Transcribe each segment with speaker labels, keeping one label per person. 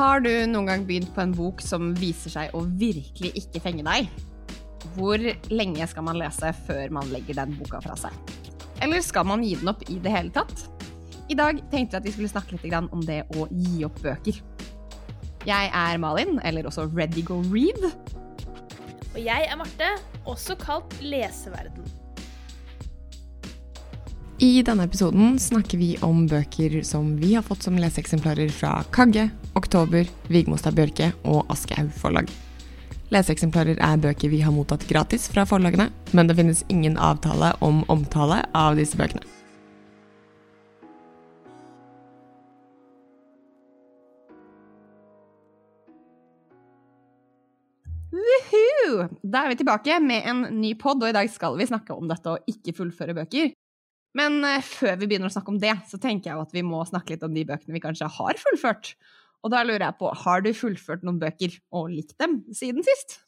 Speaker 1: Har du noen gang begynt på en bok som viser seg å virkelig ikke fenge deg? Hvor lenge skal man lese før man legger den boka fra seg? Eller skal man gi den opp i det hele tatt? I dag tenkte vi at vi skulle snakke litt om det å gi opp bøker. Jeg er Malin, eller også Ready Go Read.
Speaker 2: Og jeg er Marte, også kalt Leseverden.
Speaker 1: I denne episoden snakker vi om bøker som vi har fått som leseeksemplarer fra Kagge, Oktober, Vigmostad Bjørke og Aschehoug forlag. Leseeksemplarer er bøker vi har mottatt gratis fra forlagene, men det finnes ingen avtale om omtale av disse bøkene. Da er vi tilbake med en ny pod, og i dag skal vi snakke om dette å ikke fullføre bøker. Men uh, før vi begynner å snakke om det, så tenker jeg at vi må snakke litt om de bøkene vi kanskje har fullført. Og da lurer jeg på, har du fullført noen bøker og likt dem siden sist?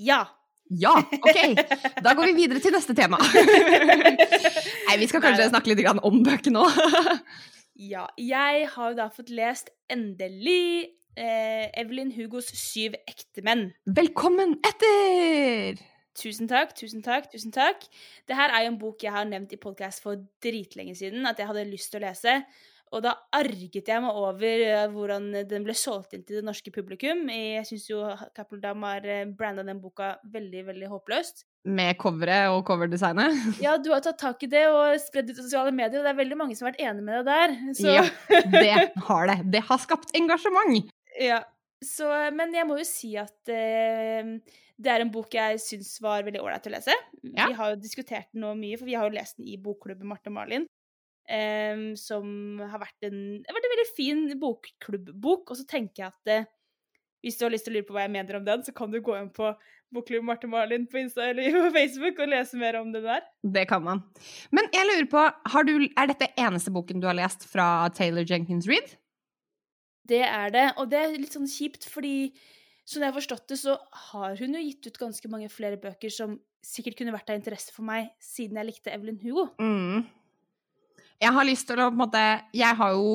Speaker 2: Ja.
Speaker 1: Ja, ok. Da går vi videre til neste tema. Nei, vi skal kanskje snakke litt om bøker nå.
Speaker 2: ja. Jeg har da fått lest endelig eh, Evelyn Hugos Syv ektemenn.
Speaker 1: Velkommen etter!
Speaker 2: Tusen takk, tusen takk. tusen takk. Det her er jo en bok jeg har nevnt i podkast for dritlenge siden at jeg hadde lyst til å lese. Og da arget jeg meg over eh, hvordan den ble solgt inn til det norske publikum. Jeg syns jo Cappell har eh, branda den boka veldig, veldig håpløst.
Speaker 1: Med coveret og coverdesignet?
Speaker 2: Ja, du har tatt tak i det og spredd ut i sosiale medier, og det er veldig mange som har vært enig med deg der.
Speaker 1: Så. Ja, det har det. Det har skapt engasjement.
Speaker 2: Ja, så, men jeg må jo si at eh, det er en bok jeg syns var veldig ålreit å lese. Ja. Vi har jo diskutert den nå mye, for vi har jo lest den i bokklubben Marte og Malin. Um, som har vært en, har vært en veldig fin bokklubb-bok. Og så tenker jeg at uh, hvis du har lyst til å lure på hva jeg mener om den, så kan du gå inn på Bokklubb Marte Malin på Insta eller på Facebook og lese mer om den der.
Speaker 1: Det kan man. Men jeg lurer på, du, er dette eneste boken du har lest fra Taylor Jenkins Reed?
Speaker 2: Det er det, og det er litt sånn kjipt, fordi som jeg har forstått det, så har hun jo gitt ut ganske mange flere bøker som sikkert kunne vært av interesse for meg, siden jeg likte Evelyn Hugo.
Speaker 1: Mm. Jeg har lyst til å på en måte Jeg har jo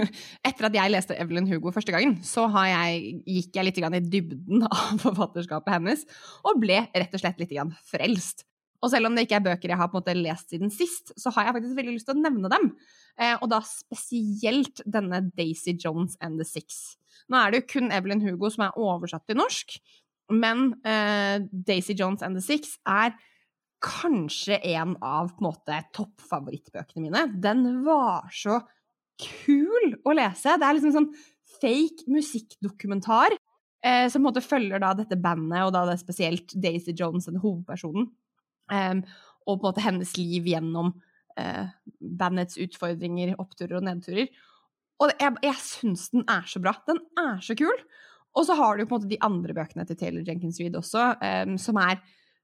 Speaker 1: Etter at jeg leste Evelyn Hugo første gangen, så jeg, gikk jeg litt i dybden av forfatterskapet hennes, og ble rett og slett litt frelst. Og selv om det ikke er bøker jeg har på en måte lest siden sist, så har jeg faktisk veldig lyst til å nevne dem. Eh, og da spesielt denne Daisy Jones and the Six. Nå er det jo kun Evelyn Hugo som er oversatt til norsk, men eh, Daisy Jones and the Six er kanskje en av på en måte toppfavorittbøkene mine. Den var så kul å lese. Det er liksom sånn fake musikkdokumentar eh, som på en måte følger da dette bandet, og da det er spesielt Daisy Jones, den hovedpersonen, eh, og på en måte hennes liv gjennom uh, bandets utfordringer, oppturer og nedturer. Og jeg, jeg syns den er så bra. Den er så kul. Og så har du på en måte de andre bøkene til Taylor Jenkins Reed også, um, som er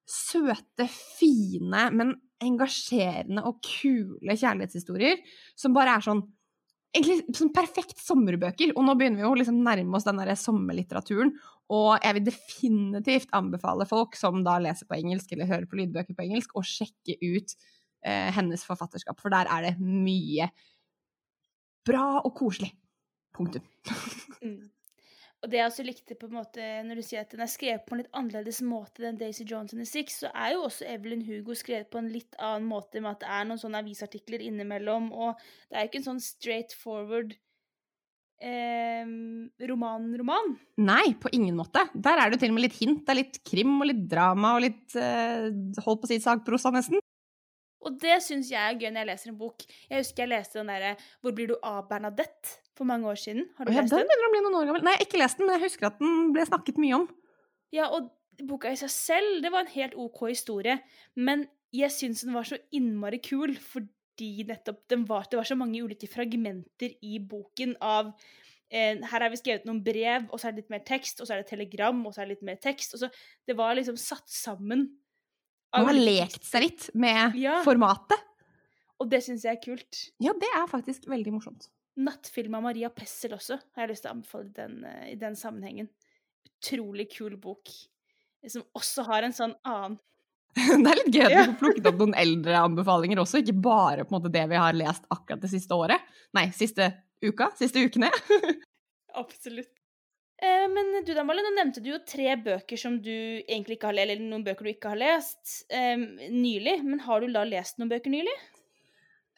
Speaker 1: søte, fine, men engasjerende og kule kjærlighetshistorier. Som bare er sånn egentlig sånn perfekt sommerbøker. Og nå begynner vi jo liksom nærme oss den der sommerlitteraturen. Og jeg vil definitivt anbefale folk som da leser på engelsk eller hører på lydbøker på engelsk, å sjekke ut eh, hennes forfatterskap, for der er det mye bra og koselig. Punktum.
Speaker 2: mm. Og det jeg også likte på en måte, når du sier at den er skrevet på en litt annerledes måte enn Daisy Johnson i Six, så er jo også Evelyn Hugo skrevet på en litt annen måte, med at det er noen sånne avisartikler innimellom, og det er ikke en sånn straight forward roman-roman.
Speaker 1: Eh, Nei, på ingen måte. Der er det jo til og med litt hint. Det er litt krim og litt drama og litt eh, holdt på å si sagprosa, nesten.
Speaker 2: Og det syns jeg er gøy når jeg leser en bok. Jeg husker jeg leste den derre 'Hvor blir du av, Bernadette?' for mange år siden. Har du
Speaker 1: ja,
Speaker 2: lest
Speaker 1: den? Den begynner å bli noen år gammel. Nei, jeg har ikke lest den, men jeg husker at den ble snakket mye om.
Speaker 2: Ja, og boka i seg selv, det var en helt OK historie, men jeg syns den var så innmari kul fordi nettopp den var, det var så mange ulike fragmenter i boken av eh, her har vi skrevet noen brev, og så er det litt mer tekst, og så er det telegram, og så er det litt mer tekst. og så Det var liksom satt sammen
Speaker 1: man har lekt seg litt med ja. formatet.
Speaker 2: Og det syns jeg er kult.
Speaker 1: Ja, det er faktisk veldig morsomt.
Speaker 2: 'Nattfilm av Maria Pessel' også har jeg lyst til å anbefale den, eh, i den sammenhengen. Utrolig kul bok. Som også har en sånn annen
Speaker 1: Det er litt gøy at vi får plukket opp noen eldre anbefalinger også, ikke bare på en måte det vi har lest akkurat det siste året. Nei, siste uka. Siste ukene.
Speaker 2: Absolutt. Eh, men du da, Malin, nå nevnte du jo tre bøker som du egentlig ikke har lest, eller noen bøker du ikke har lest eh, nylig. Men har du da lest noen bøker nylig?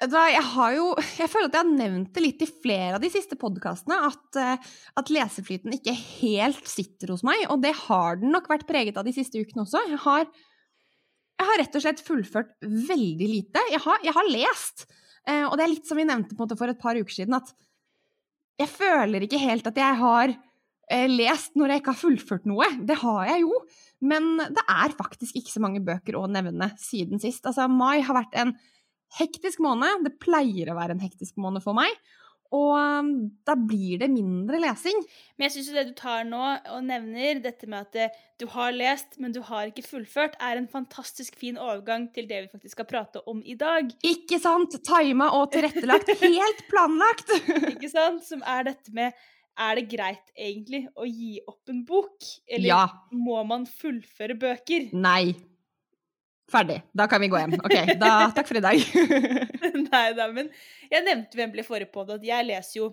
Speaker 1: Jeg har jo Jeg føler at jeg har nevnt det litt i flere av de siste podkastene, at, eh, at, leseflyten ikke helt sitter hos meg. Og det har den nok vært preget av de siste ukene også. Jeg har, jeg har rett og slett fullført veldig lite. Jeg har, jeg har lest. Eh, og det er litt som vi nevnte for et par uker siden, at jeg føler ikke helt at jeg har eh, lest når jeg ikke har fullført noe. Det har jeg jo, men det er faktisk ikke så mange bøker å nevne siden sist. Altså, mai har vært en hektisk måned. Det pleier å være en hektisk måned for meg. Og um, da blir det mindre lesing.
Speaker 2: Men jeg syns jo det du tar nå og nevner, dette med at eh, du har lest, men du har ikke fullført, er en fantastisk fin overgang til det vi faktisk skal prate om i dag.
Speaker 1: Ikke sant? Tima og tilrettelagt. Helt planlagt!
Speaker 2: ikke sant? Som er dette med er det greit egentlig å gi opp en bok, eller
Speaker 1: ja.
Speaker 2: må man fullføre bøker?
Speaker 1: Nei. Ferdig. Da kan vi gå hjem. Ok, da, takk for i dag.
Speaker 2: Nei da, men jeg nevnte hvem på det, at jeg leser jo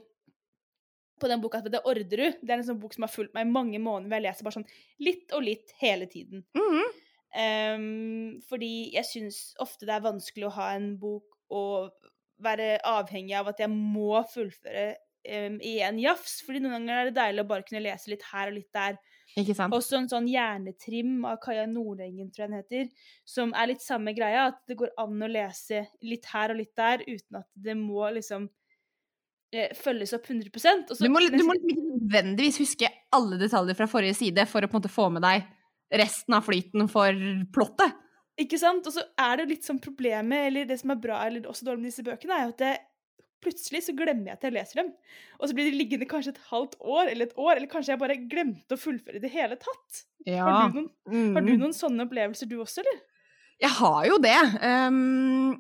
Speaker 2: på den boka som heter Orderud. Det er en sånn bok som har fulgt meg i mange måneder, hvor jeg leser bare sånn litt og litt hele tiden.
Speaker 1: Mm -hmm.
Speaker 2: um, fordi jeg syns ofte det er vanskelig å ha en bok og være avhengig av at jeg må fullføre um, i en jafs. fordi noen ganger er det deilig å bare kunne lese litt her og litt der.
Speaker 1: Ikke sant?
Speaker 2: Også en sånn hjernetrim av Kaja Nordengen, tror jeg den heter, som er litt samme greia, at det går an å lese litt her og litt der uten at det må liksom eh, følges opp 100
Speaker 1: Også, Du må, du må liksom nødvendigvis huske alle detaljer fra forrige side for å på en måte få med deg resten av flyten for plottet.
Speaker 2: Ikke sant? Og så er det litt sånn problemet, eller det som er bra eller også dårlig med disse bøkene, er jo at det plutselig så glemmer jeg at jeg leser dem. Og så blir de liggende kanskje et halvt år eller et år, eller kanskje jeg bare glemte å fullføre i det hele tatt.
Speaker 1: Ja.
Speaker 2: Har, du noen,
Speaker 1: mm.
Speaker 2: har, du noen, sånne opplevelser du også, eller?
Speaker 1: Jeg har jo det. Um,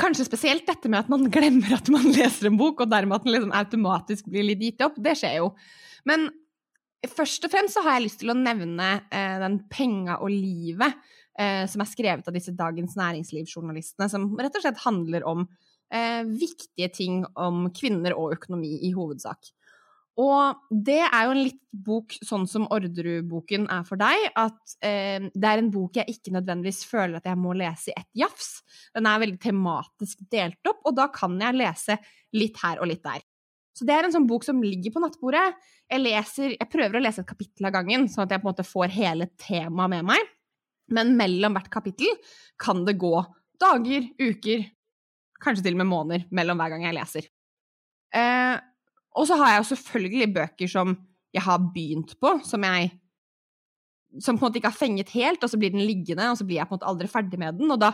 Speaker 1: kanskje spesielt dette med at man glemmer at man leser en bok, og dermed at den liksom automatisk blir litt gitt opp. Det skjer jo. Men først og fremst så har jeg lyst til å nevne uh, den 'Penga og livet', uh, som er skrevet av disse Dagens Næringsliv-journalistene, som rett og slett handler om eh, viktige ting om kvinner og økonomi i hovedsak. Og det er jo en litt bok sånn som Orderud-boken er for deg, at eh, det er en bok jeg ikke nødvendigvis føler at jeg må lese i ett jafs. Den er veldig tematisk delt opp, og da kan jeg lese litt her og litt der. Så det er en sånn bok som ligger på nattbordet. Jeg, leser, jeg prøver å lese et kapittel av gangen, sånn at jeg på en måte får hele temaet med meg. Men mellom hvert kapittel kan det gå dager, uker, kanskje til og med måneder mellom hver gang jeg leser. Eh, og så har jeg jo selvfølgelig bøker som jeg har begynt på, som jeg som på en måte ikke har fenget helt, og så blir den liggende, og så blir jeg på en måte aldri ferdig med den. Og da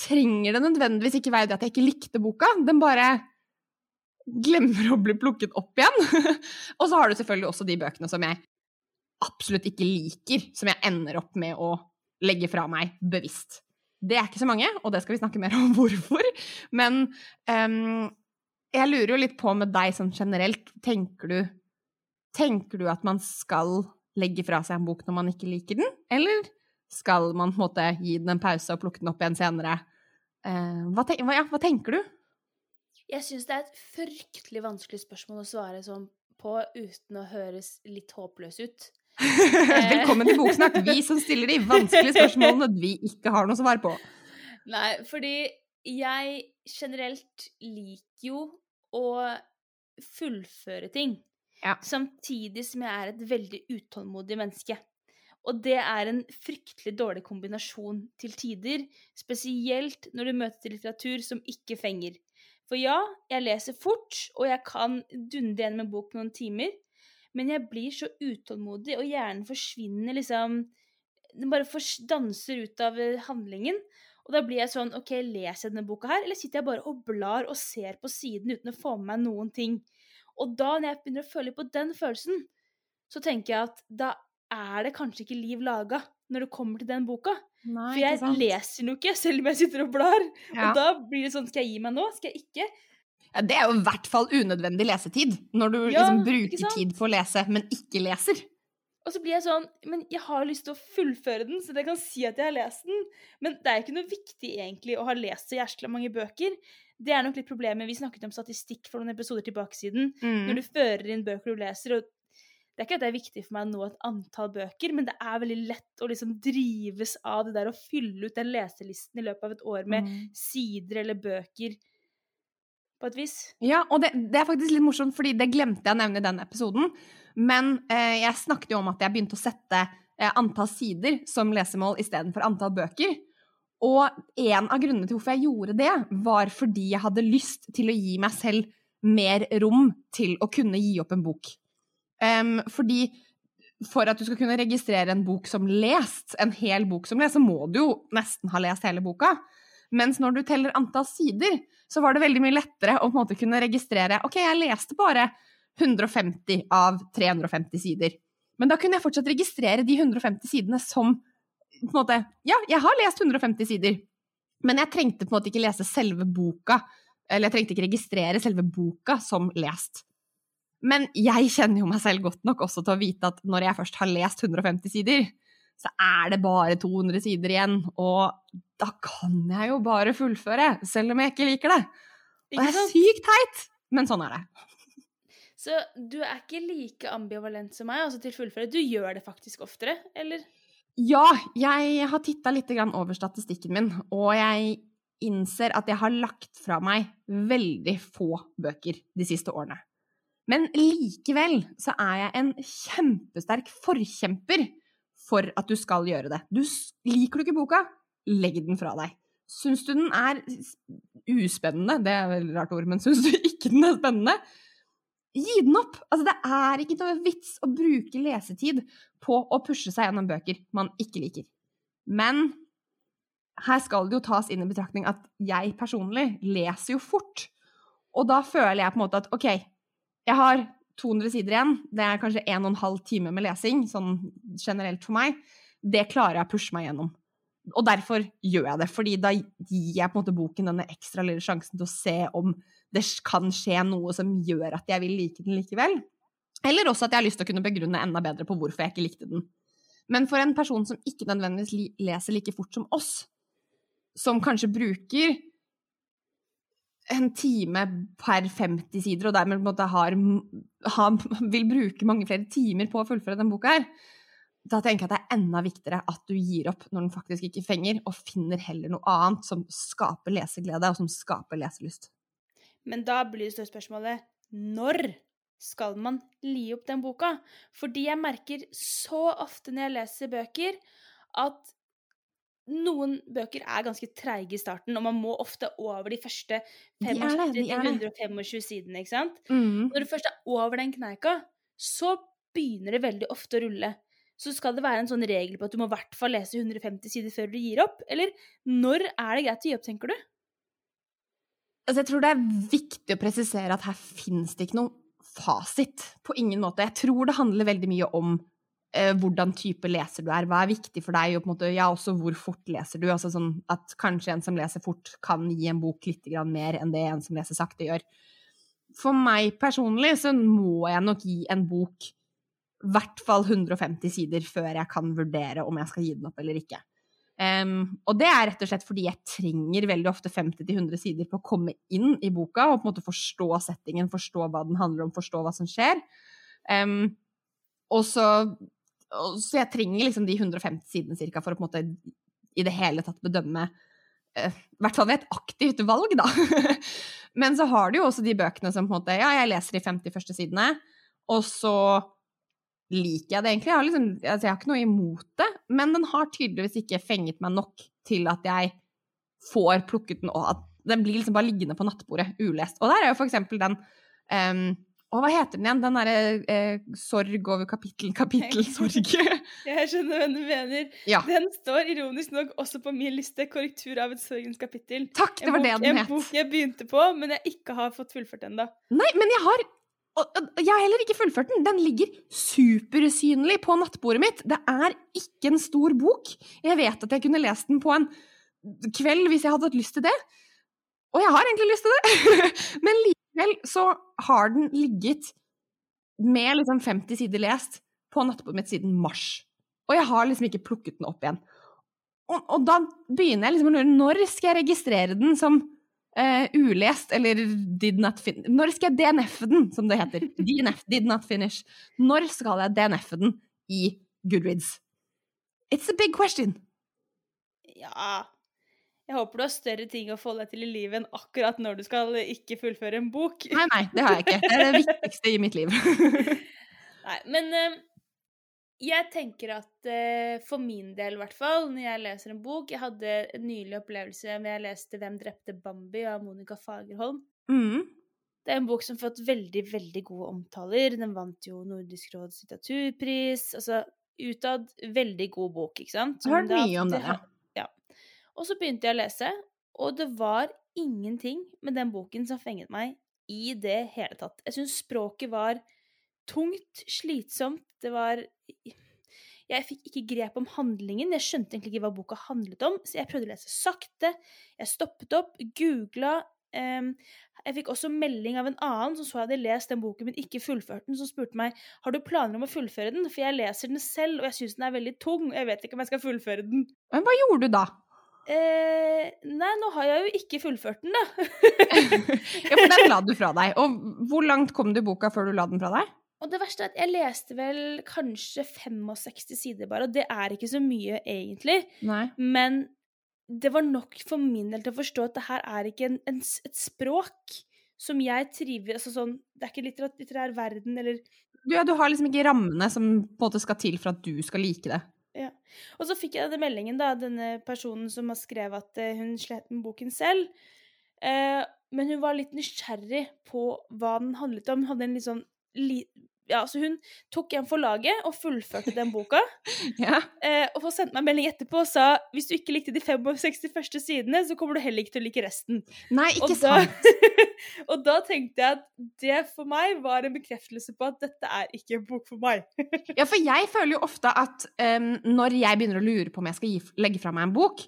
Speaker 1: trenger det nødvendigvis ikke være det at jeg ikke likte boka, den bare glemmer å bli plukket opp igjen. og så har du selvfølgelig også de bøkene som jeg absolutt ikke liker, som jeg ender opp med å legge fra meg bevisst. Det er ikke så mange, og det skal vi snakke mer om hvorfor. Men um, jeg lurer jo litt på med deg sånn generelt. Tenker du, tenker du at man skal legge fra seg en bok når man ikke liker den, eller skal man på en måte gi den en pause og plukke den opp igjen senere? Uh, hva, ten ja, hva, tenker du?
Speaker 2: Jeg syns det er et fryktelig vanskelig spørsmål å svare sånn på uten å høres litt håpløs ut.
Speaker 1: Velkommen til Boksnakk, vi som stiller de vanskelige spørsmålene vi ikke har noe svar på.
Speaker 2: Nei, fordi jeg generelt liker jo å fullføre ting.
Speaker 1: Ja.
Speaker 2: Samtidig som jeg er et veldig utålmodig menneske. Og det er en fryktelig dårlig kombinasjon til tider, spesielt når du møter litteratur som ikke fenger. For ja, jeg leser fort, og jeg kan dundre gjennom en bok på noen timer, men jeg blir så utålmodig, og hjernen forsvinner liksom Den bare danser ut av eh, handlingen. Og da blir jeg sånn OK, leser jeg denne boka her, eller sitter jeg bare og blar og ser på siden uten å få med meg noen ting? Og da, når jeg begynner å føle på den følelsen, så tenker jeg at da er det kanskje ikke liv laga når det kommer til den boka.
Speaker 1: Nei,
Speaker 2: For jeg leser den jo ikke, selv om jeg sitter og blar. Ja. Og da blir det sånn Skal jeg gi meg nå? Skal jeg ikke?
Speaker 1: Ja, det er jo i hvert fall unødvendig lesetid, når du ja, liksom bruker tid på å lese, men ikke leser.
Speaker 2: Og så blir jeg sånn Men jeg har lyst til å fullføre den, så jeg kan si at jeg har lest den. Men det er ikke noe viktig egentlig å ha lest så jæskla mange bøker. Det er nok litt problemet. Vi snakket om statistikk for noen episoder tilbake siden.
Speaker 1: Mm.
Speaker 2: Når du fører inn bøker du leser, og det er ikke at det er viktig for meg å nå et antall bøker, men det er veldig lett å liksom drives av det der å fylle ut den leselisten i løpet av et år med mm. sider eller bøker. På et vis.
Speaker 1: Ja, og det, det, er faktisk litt morsomt, fordi det glemte jeg å nevne i den episoden. Men eh, jeg snakket jo om at jeg begynte å sette eh, antall sider som lesemål istedenfor antall bøker. Og en av grunnene til hvorfor jeg gjorde det, var fordi jeg hadde lyst til å gi meg selv mer rom til å kunne gi opp en bok. Um, fordi for at du skal kunne registrere en bok som lest, en hel bok som lest, så må du jo nesten ha lest hele boka. Mens når du teller antall sider, så var det veldig mye lettere å på en måte kunne registrere OK, jeg leste bare 150 av 350 sider. Men da kunne jeg fortsatt registrere de 150 sidene som på en måte Ja, jeg har lest 150 sider, men jeg trengte på en måte ikke lese selve boka. Eller jeg trengte ikke registrere selve boka som lest. Men jeg kjenner jo meg selv godt nok også til å vite at når jeg først har lest 150 sider, så er det bare 200 sider igjen, og da kan jeg jo bare fullføre, selv om jeg ikke liker det. Og det er sykt teit, men sånn er det.
Speaker 2: Så du er ikke like ambivalent som meg altså til fullføre. Du gjør det faktisk oftere, eller?
Speaker 1: Ja, jeg har titta litt over statistikken min, og jeg innser at jeg har lagt fra meg veldig få bøker de siste årene. Men likevel så er jeg en kjempesterk forkjemper for at du skal gjøre det. Du, liker du ikke boka, legg den fra deg. Syns du den er uspennende, det er et rart ord, men syns du ikke den er spennende, gi den opp! Altså, det er ikke noe vits å bruke lesetid på å pushe seg gjennom bøker man ikke liker. Men her skal det jo tas inn i betraktning at jeg personlig leser jo fort. Og da føler jeg på en måte at OK, jeg har 200 sider igjen. Det er kanskje 1 12 time med lesing, sånn generelt for meg. Det klarer jeg å pushe meg gjennom. Og derfor gjør jeg det, fordi da gir jeg på en måte boken denne ekstra lille sjansen til å se om det kan skje noe som gjør at jeg vil like den likevel. Eller også at jeg har lyst til å kunne begrunne enda bedre på hvorfor jeg ikke likte den. Men for en person som ikke nødvendigvis leser like fort som oss, som kanskje bruker en time per 50 sider, og dermed på en måte har, har, vil bruke mange flere timer på å fullføre den boka her, da tenker jeg at det er enda viktigere at du gir opp når den faktisk ikke fenger, og finner heller noe annet som skaper leseglede, og som skaper leselyst.
Speaker 2: Men da blir det større spørsmålet når skal man li opp den boka? Fordi jeg merker så ofte når jeg leser bøker, at noen bøker er ganske treige i starten, og man må ofte over de første 125 sidene. ikke sant? Mm. Når du først er over den kneika, så begynner det veldig ofte å rulle. Så skal det være en sånn regel på at du må i hvert fall lese 150 sider før du gir opp? Eller når er det greit å gi opp, tenker du?
Speaker 1: Altså, jeg tror det er viktig å presisere at her finnes det ikke noen fasit. På ingen måte. Jeg tror det handler veldig mye om hvordan type leser du er, hva er viktig for deg, og på en måte, ja, også hvor fort leser du. Altså sånn at kanskje en som leser fort, kan gi en bok litt mer enn det en som leser sakte, gjør. For meg personlig så må jeg nok gi en bok i hvert fall 150 sider før jeg kan vurdere om jeg skal gi den opp eller ikke. Um, og det er rett og slett fordi jeg trenger veldig ofte 50-100 sider på å komme inn i boka og på en måte forstå settingen, forstå hva den handler om, forstå hva som skjer. Um, og så så jeg trenger liksom de 150 sidene cirka for å på en måte i det hele tatt bedømme uh, I hvert fall ved et aktivt valg, da. Men så har du jo også de bøkene som på en måte Ja, jeg leser de 50 første sidene, og så liker jeg det egentlig. Jeg har, liksom, altså jeg har ikke noe imot det, men den har tydeligvis ikke fenget meg nok til at jeg får plukket den, og at den blir liksom bare liggende på nattbordet ulest. Og der er jo for eksempel den um, og hva heter den igjen? Den derre eh, sorg over kapittel, kapittel, sorg.
Speaker 2: jeg skjønner hva du mener. Ja. Den står ironisk nok også på min liste, 'Korrektur av et sorgens kapittel'.
Speaker 1: Takk, det var det den het.
Speaker 2: En bok jeg begynte på, men jeg ikke har fått fullført ennå.
Speaker 1: Nei, men jeg har jeg har heller ikke fullført den. Den ligger supersynlig på nattbordet mitt. Det er ikke en stor bok. Jeg vet at jeg kunne lest den på en kveld hvis jeg hadde hatt lyst til det. Og jeg har egentlig lyst til det, men likevel så har den ligget med liksom 50 sider lest på nattbordet mitt siden mars. Og jeg har liksom ikke plukket den opp igjen. Og, og da begynner jeg liksom å lure når skal jeg registrere den som uh, ulest, eller did not finish Når skal jeg DNF-e den, som det heter? DNF, did not finish. Når skal jeg DNF-e den i Goodreads? It's a big question.
Speaker 2: Ja Jeg håper du har større ting å forholde deg til i livet enn akkurat når du skal ikke fullføre en bok.
Speaker 1: Nei, nei, det har jeg ikke. Det er det viktigste i mitt liv.
Speaker 2: nei, men uh, jeg tenker at uh, for min del, i hvert fall, når jeg leser en bok Jeg hadde en nylig opplevelse hvor jeg leste 'Hvem drepte Bambi' av Monica Fagerholm.
Speaker 1: Mm.
Speaker 2: Det er en bok som har fått veldig, veldig gode omtaler. Den vant jo Nordisk råds litteraturpris. Altså utad veldig god bok, ikke sant?
Speaker 1: Har hørt mye om det. Ja.
Speaker 2: Og så begynte jeg å lese, og det var ingenting med den boken som fenget meg i det hele tatt. Jeg syns språket var tungt, slitsomt, det var Jeg fikk ikke grep om handlingen, jeg skjønte egentlig ikke hva boka handlet om, så jeg prøvde å lese sakte. Jeg stoppet opp, googla. Um, jeg fikk også melding av en annen som så hadde lest den boken, men ikke fullført den, som spurte meg har du planer om å fullføre den, for jeg leser den selv, og jeg syns den er veldig tung, og jeg vet ikke om jeg skal fullføre den.
Speaker 1: Men hva gjorde du da?
Speaker 2: Eh, nei, nå har jeg jo ikke fullført den, da.
Speaker 1: ja, for den la du fra deg. Og hvor langt kom du i boka før du la den fra deg?
Speaker 2: Og det verste er at jeg leste vel kanskje 65 sider bare, og det er ikke så mye egentlig.
Speaker 1: Nei.
Speaker 2: Men det var nok for min del til å forstå at det her er ikke en, en, et språk som jeg triver altså sånn, Det er ikke litterær, litterær verden eller
Speaker 1: du, ja, du har liksom ikke rammene som på en måte skal til for at du skal like det.
Speaker 2: Ja. Og så fikk jeg denne meldingen, da, denne personen som har skrevet at uh, hun slet med boken selv. Eh, men hun var litt nysgjerrig på hva den handlet om. Hun hadde en litt sånn li ja, så hun tok en for laget og fullførte den boka.
Speaker 1: ja.
Speaker 2: eh, og sendte meg en melding etterpå og sa hvis du ikke likte de 65 første sidene, så kommer du heller ikke til å like resten.
Speaker 1: Nei, ikke
Speaker 2: og
Speaker 1: sant.
Speaker 2: Da, og da tenkte jeg at det for meg var en bekreftelse på at dette er ikke en bok for meg.
Speaker 1: ja, for jeg føler jo ofte at um, når jeg begynner å lure på om jeg skal gi, legge fra meg en bok,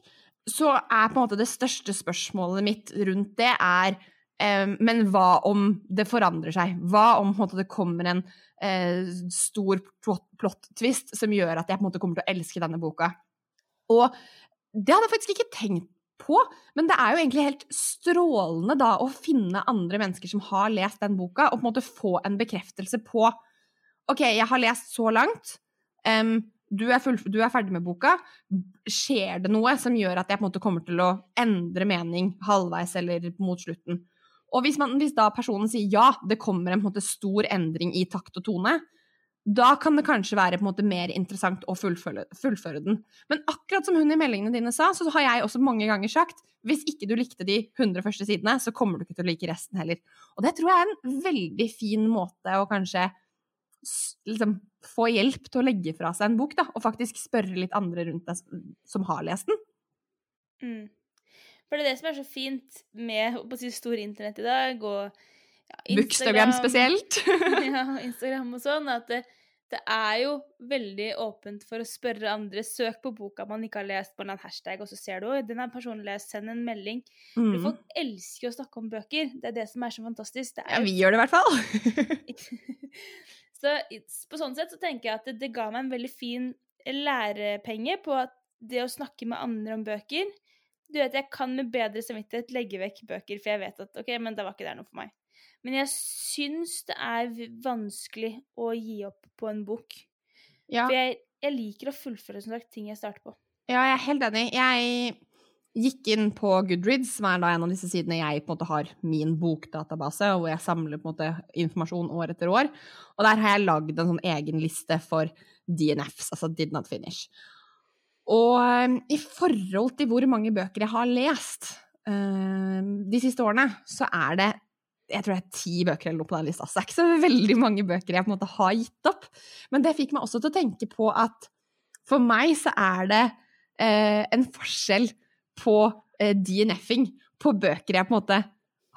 Speaker 1: så er på en måte det største spørsmålet mitt rundt det er um, men hva om det forandrer seg? Hva om måte, det kommer en eh, stor plot-twist som gjør at jeg på en måte kommer til å elske denne boka. Og det hadde jeg faktisk ikke tenkt på, men det er jo egentlig helt strålende da å finne andre mennesker som har lest den boka, og på en måte få en bekreftelse på OK, jeg har lest så langt. Um, du, er full, du er, ferdig med boka. Skjer det noe som gjør at jeg på en måte kommer til å endre mening halvveis eller mot slutten? Og hvis, man, hvis, da personen sier ja, det kommer en, en måte, stor endring i takt og tone, da kan det kanskje være måte, mer interessant å fullføre, fullføre, den. Men akkurat som hun i meldingene dine sa, så har jeg også mange ganger sagt hvis ikke du likte de 100 første sidene, så kommer du ikke til å like resten heller. Og det tror jeg er en veldig fin måte å kanskje liksom, få hjelp til å legge fra seg en bok, da, og faktisk spørre litt andre rundt deg som har lest den.
Speaker 2: Mm. For det er det som er så fint med på si, stor internett i dag, og
Speaker 1: ja, Instagram, spesielt.
Speaker 2: ja, Instagram og sånn, at det, det, er jo veldig åpent for å spørre andre. Søk på boka man ikke har lest, på en hashtag, og så ser du den er personlig lest, send en melding. Mm. Folk elsker å snakke om bøker. Det er det som er så fantastisk.
Speaker 1: Er, ja, vi gjør det i hvert fall.
Speaker 2: så på sånn sett så tenker jeg at det, det ga meg en veldig fin lærepenge på at det å snakke med andre om bøker du vet, jeg kan med bedre samvittighet legge vekk bøker, for jeg vet at OK, men det var ikke der noe for meg. Men jeg syns det er vanskelig å gi opp på en bok. Ja. For jeg, jeg, liker å fullføre som sagt, ting jeg starter på.
Speaker 1: Ja, jeg er helt enig. Jeg gikk inn på Goodreads, som er da en av disse sidene jeg på en måte har min bokdatabase, hvor jeg samler på en måte informasjon år etter år. Og der har jeg lagd en sånn egen liste for DNFs, altså Did Not Finish. Og um, i forhold til hvor mange bøker jeg har lest uh, de siste årene, så er det jeg tror det er ti bøker eller noe på den lista. Det er ikke så veldig mange bøker jeg på en måte har gitt opp. Men det fikk meg også til å tenke på at for meg så er det uh, en forskjell på uh, DNF-ing på bøker jeg på en måte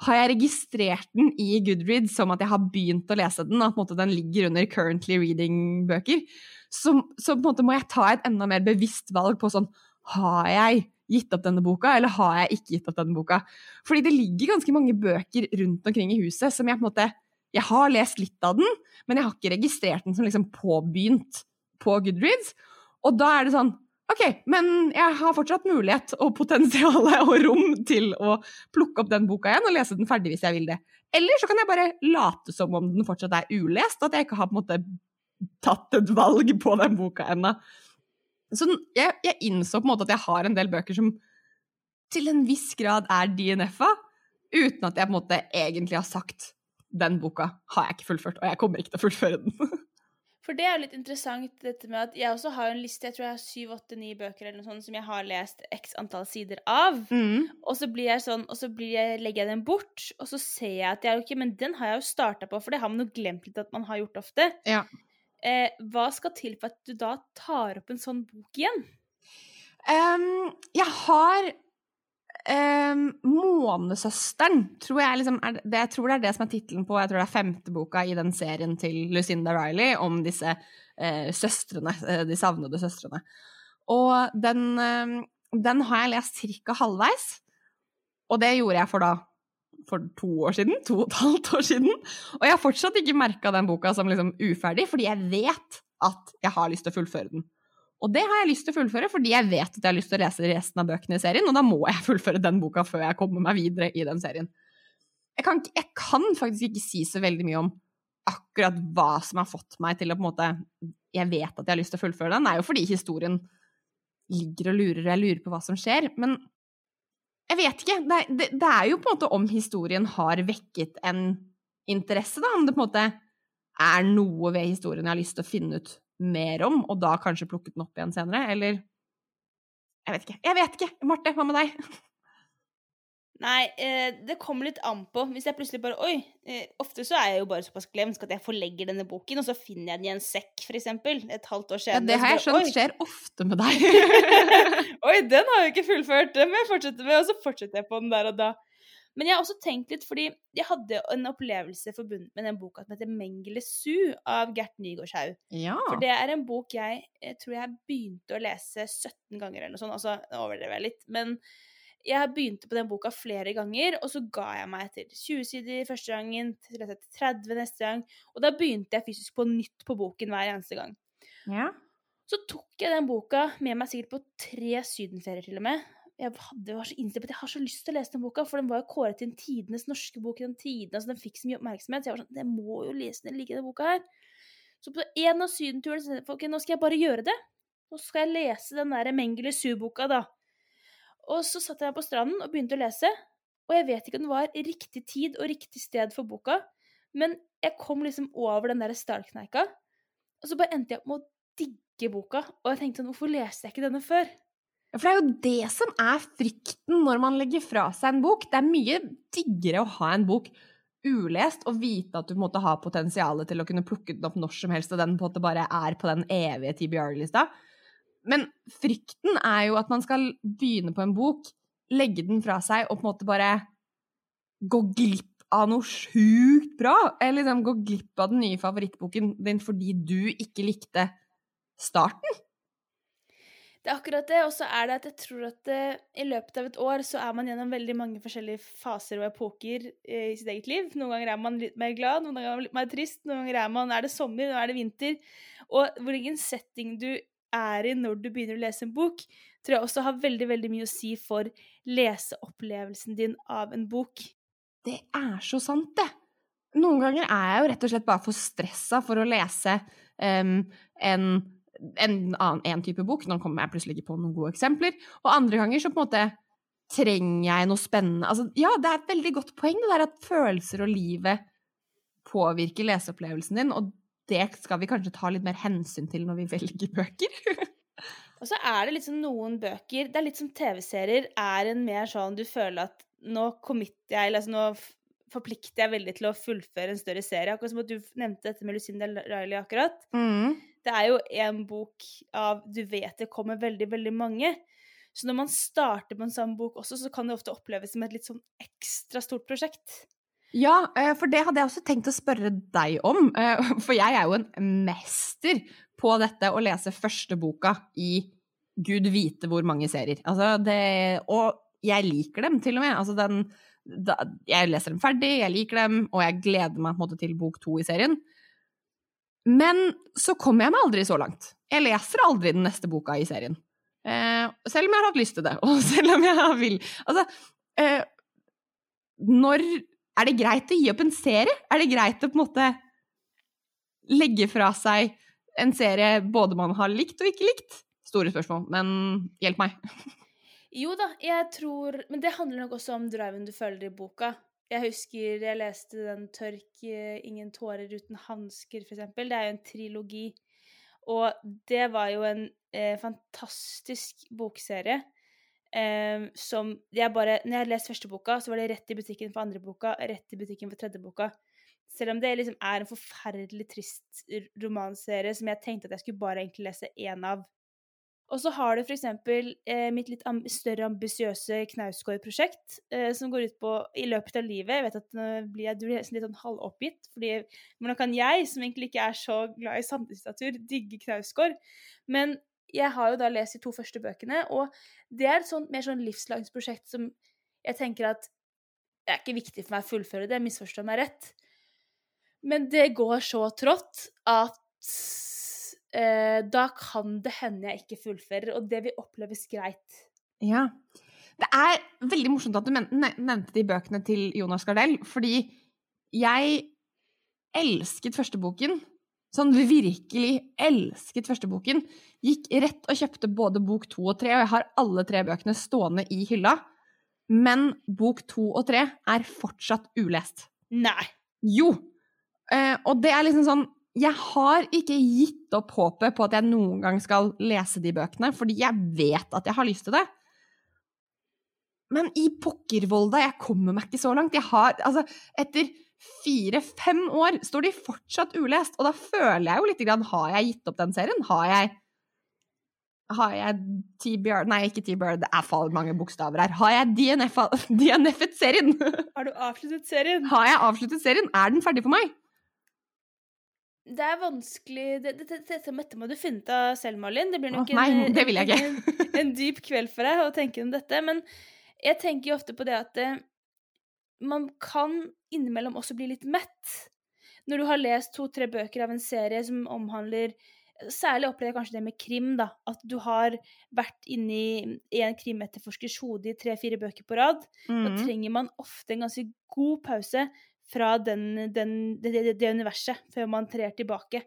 Speaker 1: har jeg registrert den i Goodreads som at jeg har begynt å lese den, og at den ligger under currently reading-bøker, så, så, på en måte må jeg ta et enda mer bevisst valg på sånn Har jeg gitt opp denne boka, eller har jeg ikke gitt opp denne boka? Fordi det ligger ganske mange bøker rundt omkring i huset som jeg på en måte Jeg har lest litt av den, men jeg har ikke registrert den som liksom påbegynt på Goodreads. Og da er det sånn OK, men jeg har fortsatt mulighet og potensial og rom til å plukke opp den boka igjen og lese den ferdig hvis jeg vil det. Eller så kan jeg bare late som om den fortsatt er ulest, at jeg ikke har på en måte tatt et valg på den boka ennå. Så jeg, jeg, innså på en måte at jeg har en del bøker som til en viss grad er DNF-a, uten at jeg på en måte egentlig har sagt den boka har jeg ikke fullført, og jeg kommer ikke til å fullføre den.
Speaker 2: For det er jo litt interessant, dette med at jeg også har en liste, jeg tror jeg har syv, åtte, ni bøker eller noe sånt som jeg har lest x antall sider av. Mm. Og så blir jeg sånn, og så jeg, legger jeg den bort, og så ser jeg at jeg, ok, men den har jeg jo starta på, for det har man jo glemt litt at man har gjort ofte.
Speaker 1: Ja.
Speaker 2: Eh, hva skal til for at du da tar opp en sånn bok igjen?
Speaker 1: Um, jeg har um, Månesøsteren, tror jeg liksom er det, Jeg tror det er det som er tittelen på jeg tror det er femte boka i den serien til Lucinda Riley om disse uh, søstrene, uh, de savnede søstrene. Og den, uh, den har jeg lest ca. halvveis. Og det gjorde jeg for da for to år siden, to og et halvt år siden. Og jeg har fortsatt ikke merka den boka som liksom uferdig, fordi jeg vet at jeg har lyst til å fullføre den. Og det har jeg lyst til å fullføre fordi jeg vet at jeg har lyst til å lese resten av bøkene i serien, og da må jeg fullføre den boka før jeg kommer meg videre i den serien. Jeg kan, jeg kan faktisk ikke si så veldig mye om akkurat hva som har fått meg til å på en måte Jeg vet at jeg har lyst til å fullføre den. Det er jo fordi historien ligger og lurer, og jeg lurer på hva som skjer. Men jeg vet ikke. Det, det, det, er jo på en måte om historien har vekket en interesse, da. Om det på en måte er noe ved historien jeg har lyst til å finne ut mer om, og da kanskje plukket den opp igjen senere, eller Jeg vet ikke. Jeg vet ikke! Marte, hva med deg?
Speaker 2: Nei, eh, det kommer litt an på. Hvis jeg plutselig bare Oi! Eh, ofte så er jeg jo bare såpass glemsk at jeg forlegger denne boken, og så finner jeg den i en sekk, for eksempel, et halvt år senere.
Speaker 1: Ja, det har jeg skjønt skjer ofte med deg.
Speaker 2: Oi, den har jeg ikke fullført! Den må jeg fortsette med, og så fortsetter jeg på den der og da. Men jeg har også tenkt litt, fordi jeg hadde en opplevelse forbundet med den boka som heter 'Mengele Su' av Gert Nygaardshaug.
Speaker 1: Ja.
Speaker 2: For det er en bok jeg, jeg, tror jeg begynte å lese 17 ganger eller noe sånt. Altså, nå overdrev jeg litt. Men jeg begynte på den boka flere ganger, og så ga jeg meg etter 20 sider første gangen, til 30 neste gang, og da begynte jeg fysisk på nytt på boken hver eneste gang.
Speaker 1: Ja.
Speaker 2: Så tok jeg den boka med meg sikkert på tre sydenferier til og med, jeg hadde, var så innstilt på at jeg har så lyst til å lese den boka, for den var jo kåret til en tidenes norske bok i den tiden. altså Den fikk så mye oppmerksomhet. Så jeg var sånn Jeg må jo lese den, like den boka her. Så på en av sydenturene så jeg ok, nå skal jeg bare gjøre det. Nå skal jeg lese den der Mengele Su-boka, da. Og så satt jeg på stranden og begynte å lese. Og jeg vet ikke om det var riktig tid og riktig sted for boka, men jeg kom liksom over den der startkneika, og så bare endte jeg opp med å digge boka. Og jeg tenkte sånn Hvorfor leste jeg ikke denne før?
Speaker 1: For det er jo det som er frykten når man legger fra seg en bok. Det er mye diggere å ha en bok ulest og vite at du måtte ha potensialet til å kunne plukke den opp når som helst, og den på en måte bare er på den evige TBR-lista. Men frykten er jo at man skal begynne på en bok, legge den fra seg og på en måte bare gå glipp av noe sjukt bra. Eller liksom gå glipp av den nye favorittboken din fordi du ikke likte starten.
Speaker 2: Det er akkurat det. Og så er det at jeg tror at det, eh, i løpet av et år så er man gjennom veldig mange forskjellige faser og epoker eh, i sitt eget liv. Noen ganger er man litt mer glad, noen ganger er man litt mer trist, noen ganger er man er det sommer, nå er det vinter. Og hvilken setting du er i når du begynner å lese en bok, tror jeg også har veldig, veldig mye å si for leseopplevelsen din av en bok.
Speaker 1: Det er så sant, det. Noen ganger er jeg jo rett og slett bare for stressa for å lese um, en en annen en type bok. Nå kommer jeg plutselig ikke på noen gode eksempler. Og andre ganger så på en måte trenger jeg noe spennende. Altså, ja, det er et veldig godt poeng det der at følelser og livet påvirker leseopplevelsen din, og det skal vi kanskje ta litt mer hensyn til når vi velger bøker.
Speaker 2: og så er det liksom noen bøker Det er litt som TV-serier er en mer sånn du føler at nå committer jeg, altså nå forplikter jeg veldig til å fullføre en større serie. Akkurat som at du nevnte dette med Lucinda Riley akkurat.
Speaker 1: Mm.
Speaker 2: Det er jo en bok av Du vet det kommer veldig, veldig mange. Så når man starter på en sånn bok også, så kan det ofte oppleves som et litt sånn ekstra stort prosjekt.
Speaker 1: Ja, eh, for det hadde jeg også tenkt å spørre deg om. Eh, for jeg er jo en mester på dette å lese første boka i gud vite hvor mange serier. Altså det Og jeg liker dem, til og med. Altså den da, Jeg leser dem ferdig, jeg liker dem, og jeg gleder meg måte til bok to i serien. Men så kommer jeg meg aldri så langt. Jeg leser aldri den neste boka i serien. Eh, selv om jeg har hatt lyst til det, og selv om jeg vil Altså, eh, når Er det greit å gi opp en serie? Er det greit å på en måte legge fra seg en serie både man har likt og ikke likt? Store spørsmål, men hjelp meg.
Speaker 2: Jo da, jeg tror Men det handler nok også om driven du føler i boka. Jeg husker jeg leste den 'Tørk ingen tårer uten hansker', for eksempel. Det er jo en trilogi. Og det var jo en eh, fantastisk bokserie. Eh, som jeg bare Når jeg leste første boka, så var det rett i butikken for andre boka, rett i butikken for tredje boka. Selv om det liksom er en forferdelig trist romanserie som jeg tenkte at jeg skulle bare egentlig lese én av. Og så har du f.eks. Eh, mitt litt amb større ambisiøse Knausgård-prosjekt, eh, som går ut på i løpet av livet Jeg vet at nå blir jeg, du blir litt sånn halvoppgitt, fordi hvordan kan jeg, som egentlig ikke er så glad i samtidslitteratur, digge Knausgård? Men jeg har jo da lest de to første bøkene, og det er et sånt, mer sånn livslangt prosjekt som jeg tenker at det er ikke viktig for meg å fullføre det, misforstå meg rett. Men det går så trått at eh, da kan det hende jeg ikke fullfører, og det vil oppleves greit.
Speaker 1: Ja. Det er veldig morsomt at du nevnte de bøkene til Jonas Gardell, fordi jeg elsket første boken. Sånn virkelig elsket første boken. Gikk rett og kjøpte både bok to og tre, og jeg har alle tre bøkene stående i hylla. Men bok to og tre er fortsatt ulest.
Speaker 2: Nei.
Speaker 1: Jo! Eh, og det er liksom sånn jeg har ikke gitt opp håpet på at jeg noen gang skal lese de bøkene, fordi jeg vet at jeg har lyst til det. Men i Pokkervolda, jeg kommer meg ikke så langt. Jeg har, altså, etter fire-fem år står de fortsatt ulest, og da føler jeg jo litt grann Har jeg gitt opp den serien? Har jeg har jeg TBR Nei, ikke TBR, det er for mange bokstaver her. Har jeg DNF-et serien?
Speaker 2: Har du avsluttet serien?
Speaker 1: Har jeg avsluttet serien? Er den ferdig for meg?
Speaker 2: Det er vanskelig Dette det, det, det, må du finne ut av selv, Malin. Det blir nok
Speaker 1: oh, nei, det vil jeg ikke.
Speaker 2: en, en, dyp kveld for deg å tenke om dette. Men jeg tenker jo ofte på det at eh, man kan innimellom også bli litt mett. Når du har lest to-tre bøker av en serie som omhandler Særlig opplever jeg kanskje det med krim, da. At du har vært inni en krimetterforskers hode i tre-fire bøker på rad. Mm. Da trenger man ofte en ganske god pause fra den, den, det, det, universet før man trer tilbake.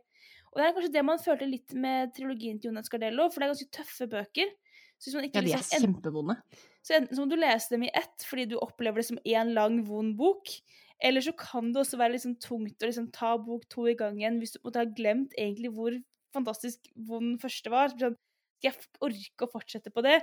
Speaker 2: Og det er kanskje det man følte litt med trilogien til Jonas Gardello, for det er ganske tøffe bøker.
Speaker 1: ja, de er liksom, kjempevonde.
Speaker 2: Så enten så må du lese dem i ett fordi du opplever det som én lang, vond bok. Eller så kan det også være liksom tungt å liksom ta bok to i gangen hvis du måtte ha glemt egentlig hvor fantastisk vond første var. Sånn, jeg orke å fortsette på det?